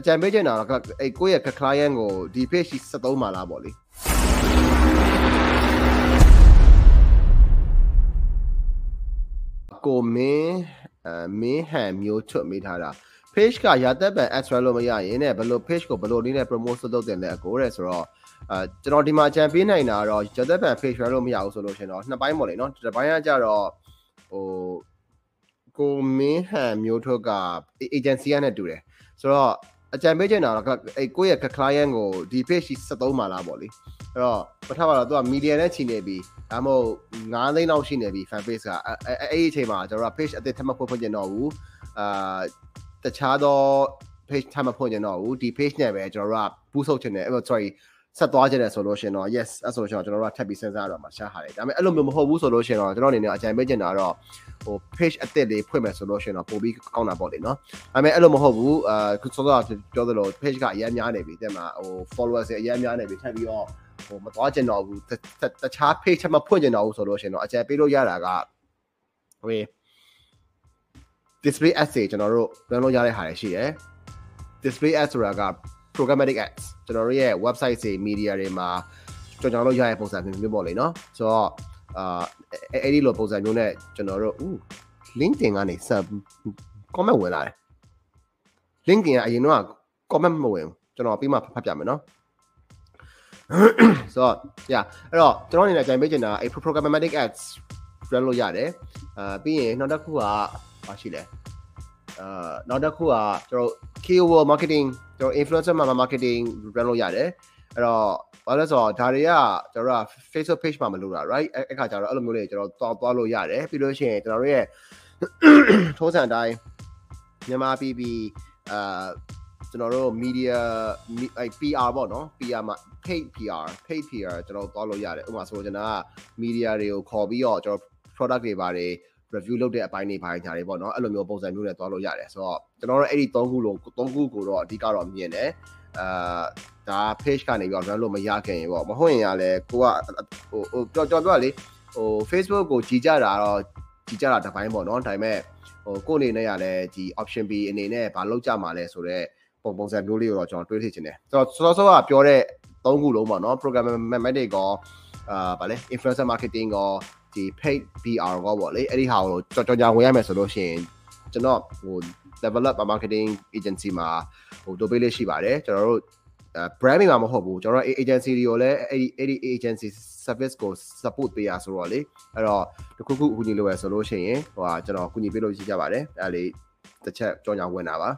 အကြံပေးချင်တာတော့အဲ့ကိုယ့်ရဲ့ client ကိုဒီ page 73မှာလားပေါ့လေကိုမင်းအမင်းဟန်မျိုးချွတ်မိထားတာ page ကရာသက်ပံ ads လို့မရရင်ねဘယ်လို page ကိုဘယ်လိုနည်းနဲ့ promote လုပ်တင်လဲအကိုတဲ့ဆိုတော့အာကျွန်တော်ဒီမှာကြံပေးနိုင်တာတော့ရာသက်ပံ page လို့မရဘူးဆိုလို့ရှင်တော့နှစ်ပိုင်းပေါ့လေနော်တစ်ပိုင်းကကြတော့ဟိုကိုမင်းဟန်မျိုးထုတ်က agency ကနဲ့တူတယ်ဆိုတော့ အကြံပေးချင်တာတော့အဲ့ကိုယ့်ရဲ့ client ကိုဒီ page 73မှာလားပေါ့လေအဲ့တော့ပထမတော့သူက media နဲ့ချီနေပြီဒါမှမဟုတ်9သိန်းလောက်ရှိနေပြီ fan page ကအဲ့အဲ့ဒီအချိန်မှာကျွန်တော်က page အသစ်ထပ်မဖွင့်ဖွင့်ကျင်တော့ဘူးအာတခြားသော page ထပ်မဖွင့်ကျင်တော့ဘူးဒီ page နဲ့ပဲကျွန်တော်တို့ကပူးဆုပ်ချင်တယ်အဲ့ sorry ဆက်သွားကြတယ်ဆိုလို့ရှင်တော့ yes အဲ့ဆိုကျွန်တော်တို့ကထပ်ပြီးစဉ်းစားရတော့မှာရှားဟာတယ်ဒါပေမဲ့အဲ့လိုမျိုးမဟုတ်ဘူးဆိုလို့ရှင်တော့ကျွန်တော်အနေနဲ့အကြံပေးချင်တာတော့ဟို page အသစ်လေးဖွင့်မယ်ဆိုလို့ရှင်တော့ပို့ပြီးကောင်းတာပေါ့လေနော်ဒါပေမဲ့အဲ့လိုမဟုတ်ဘူးအာခုစောစောပြောသလို page ကအများများနေပြီတဲ့မှာဟို followers တွေအများများနေပြီထပ်ပြီးတော့ဟိုမသွားကျင်တော့ဘူးတခြား page ထပ်မဖွင့်ကျင်တော့ဘူးဆိုလို့ရှင်တော့အကြံပေးလို့ရတာကဟို display ads တွေကျွန်တော်တို့ run လုပ်ရတဲ့ဟာတွေရှိတယ် display ads ဆိုတာက programmatic ads ကျွန်တော်တို့ရဲ့ website တွေ media တွေမှာကြောင်ကြောင်လို့ရတဲ့ပုံစံမျိုးမျိုးပေါ့လေနော်ဆိုတော့အာအဲ့ဒီလိုပုံစံမျိုးနဲ့ကျွန်တော်တို့ LinkedIn ကနေ sub comment ဝင်လာတယ် LinkedIn ကအရင်တော့ comment မဝင်ကျွန်တော်ပြီးမှဖတ်ပြမယ်နော်ဆိုတော့ yeah အဲ့တော့ကျွန်တော်အနေနဲ့ကြိုင်ပေးချင်တာအဲ့ programmatic ads run လို့ရတယ်အာပြီးရင်နောက်တစ်ခုကဘာရှိလဲ အာနောက်တစ်ခုကကျွန်တော် keyword marketing ကျွန်တော် influencer marketing run လုပ်ရတယ်အဲ့တော့ဘာလဲဆိုတော့ဒါတွေကကျွန်တော်တို့က Facebook page မှာမလုပ်တာ right အဲ့ခါကျတော့အဲ့လိုမျိုးလေးကျွန်တော်သွားသွားလို့ရတယ်ပြီးလို့ရှိရင်ကျွန်တော်တို့ရဲ့ထုံးစံအတိုင်းမြန်မာ PP အာကျွန်တော်တို့ media အဲ PR ပေါ့နော် PR မှာ paid PR paid PR ကျွန်တော်သွားလို့ရတယ်ဥပမာဆိုကျွန်တော်က media တွေကိုခေါ်ပြီးတော့ကျွန်တော် product တွေပါတယ် review လုပ်တဲ့အပိုင်းတွေပိုင်းညာတွေပေါ့နော်အဲ့လိုမျိုးပုံစံမျိုးနဲ့သွားလို့ရတယ်ဆိုတော့ကျွန်တော်တို့အဲ့ဒီ၃ခုလုံး၃ခုကိုတော့အဓိကတော့မြင်တယ်အာဒါ page ကနေပြီးတော့ run လို့မရခင်ပေါ့မဟုတ်ရင်ကလည်းကိုကဟိုဟိုကြော်ကြော်ပြောလေဟို Facebook ကိုကြည်ကြတာတော့ကြည်ကြတာတစ်ပိုင်းပေါ့နော်ဒါပေမဲ့ဟိုကိုအနေနဲ့ကလည်းဒီ option B အနေနဲ့ဘာလုပ်ကြမှာလဲဆိုတော့ပုံပုံစံမျိုးလေးကိုတော့ကျွန်တော်တွေးထိချင်တယ်ဆိုတော့စောစောကပြောတဲ့၃ခုလုံးပေါ့နော် programmatic ကောအာဗာလဲ influencer marketing ကော ဒီ paid PR ကောပေါ့လေအဲ့ဒီဟာကိုကြော်ကြော်ညာဝင်ရမယ်ဆိုလို့ရှိရင်ကျွန်တော်ဟို develop marketing agency မှာဟိုတိုးပေးလေးရှိပါတယ်ကျွန်တော်တို့ brand မှာမဟုတ်ဘူးကျွန်တော်တို့ agency တွေကိုလည်းအဲ့ဒီအဲ့ဒီ agency service ကို support ပေးရဆိုတော့လေအဲ့တော့တခုခုအကူအညီလိုရဆိုလို့ရှိရင်ဟိုဟာကျွန်တော်အကူအညီပေးလို့ရှိကြပါတယ်အဲ့ဒါလေးတစ်ချက်ကြော်ညာဝင်တာပါ